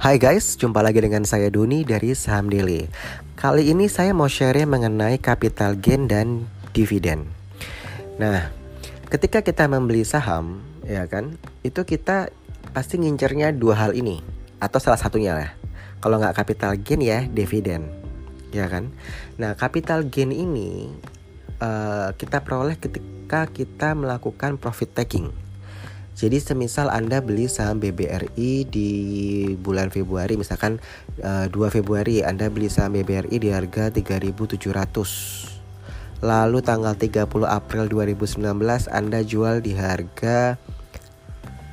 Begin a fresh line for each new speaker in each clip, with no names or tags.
Hai guys, jumpa lagi dengan saya Doni dari Saham Daily. Kali ini saya mau share mengenai capital gain dan dividen. Nah, ketika kita membeli saham, ya kan, itu kita pasti ngincernya dua hal ini atau salah satunya lah. Kalau nggak capital gain ya dividen, ya kan. Nah, capital gain ini uh, kita peroleh ketika kita melakukan profit taking jadi semisal Anda beli saham BBRI di bulan Februari misalkan uh, eh, 2 Februari Anda beli saham BBRI di harga 3.700. Lalu tanggal 30 April 2019 Anda jual di harga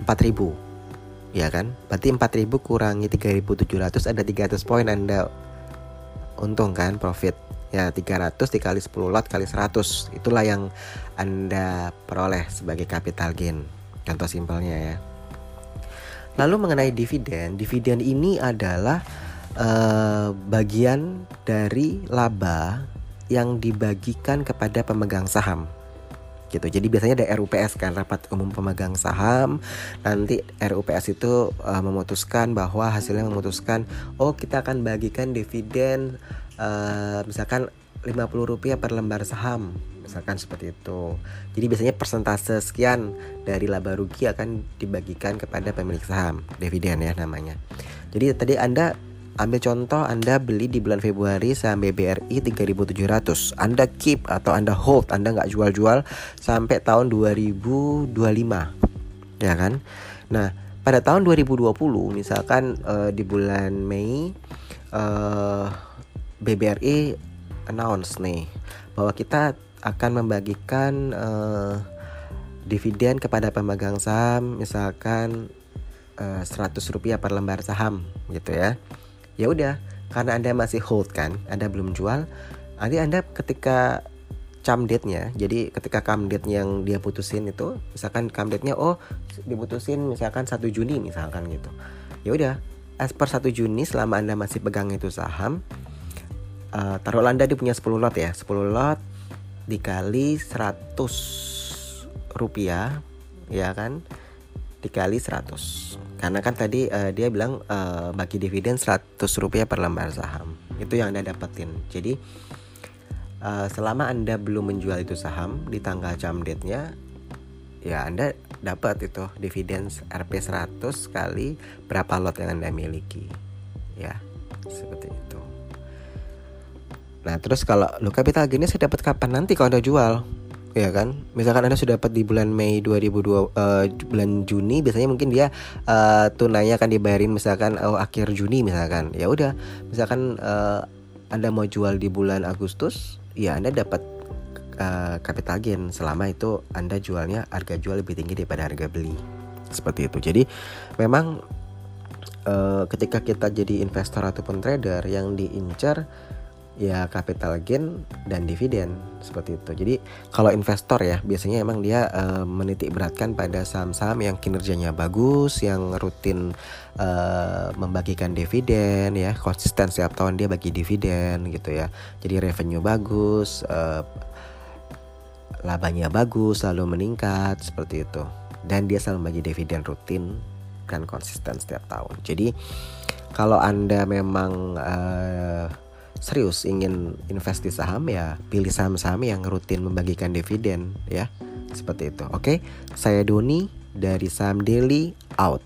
4.000. Ya kan? Berarti 4.000 kurangi 3.700 ada 300 poin Anda untung kan profit ya 300 dikali 10 lot kali 100 itulah yang Anda peroleh sebagai capital gain Contoh simpelnya ya. Lalu mengenai dividen, dividen ini adalah uh, bagian dari laba yang dibagikan kepada pemegang saham gitu. Jadi biasanya ada RUPS kan rapat umum pemegang saham. Nanti RUPS itu uh, memutuskan bahwa hasilnya memutuskan oh kita akan bagikan dividen uh, misalkan 50 rupiah per lembar saham misalkan seperti itu. Jadi biasanya persentase sekian dari laba rugi akan dibagikan kepada pemilik saham, dividen ya namanya. Jadi tadi Anda ambil contoh Anda beli di bulan Februari saham BBRI 3700. Anda keep atau Anda hold, Anda nggak jual-jual sampai tahun 2025. Ya kan? Nah, pada tahun 2020 misalkan uh, di bulan Mei uh, eh, BBRI announce nih bahwa kita akan membagikan uh, dividen kepada pemegang saham misalkan uh, eh, 100 rupiah per lembar saham gitu ya. Ya udah karena anda masih hold kan anda belum jual nanti anda ketika cam date-nya jadi ketika cam date yang dia putusin itu misalkan cam date-nya oh diputusin misalkan 1 Juni misalkan gitu. Ya udah as per 1 Juni selama anda masih pegang itu saham uh, taruhlah anda dia punya 10 lot ya. 10 lot dikali 100 rupiah ya kan? Dikali 100 karena kan tadi uh, dia bilang uh, bagi dividen 100 rupiah per lembar saham. Itu yang anda dapetin. Jadi uh, selama anda belum menjual itu saham di tanggal jam date nya ya anda dapat itu dividen Rp 100 kali berapa lot yang anda miliki. Ya seperti itu Nah terus kalau lo capital gainnya saya dapat kapan? Nanti kalau anda jual ya kan? Misalkan anda sudah dapat di bulan Mei 2002 uh, eh, bulan Juni biasanya mungkin dia uh, tunainya akan dibayarin misalkan oh, akhir Juni misalkan. Ya udah misalkan uh, anda mau jual di bulan Agustus ya anda dapat uh, capital gain. Selama itu anda jualnya harga jual lebih tinggi daripada harga beli. Seperti itu. Jadi memang uh, ketika kita jadi investor ataupun trader yang diincar ya capital gain dan dividen seperti itu. Jadi kalau investor ya biasanya emang dia uh, menitik beratkan pada saham-saham yang kinerjanya bagus, yang rutin uh, membagikan dividen ya, konsisten setiap tahun dia bagi dividen gitu ya. Jadi revenue bagus, uh, labanya bagus, selalu meningkat seperti itu. Dan dia selalu bagi dividen rutin dan konsisten setiap tahun. Jadi kalau anda memang uh, serius ingin invest di saham ya pilih saham-saham yang rutin membagikan dividen ya. Seperti itu. Oke saya Doni dari saham daily out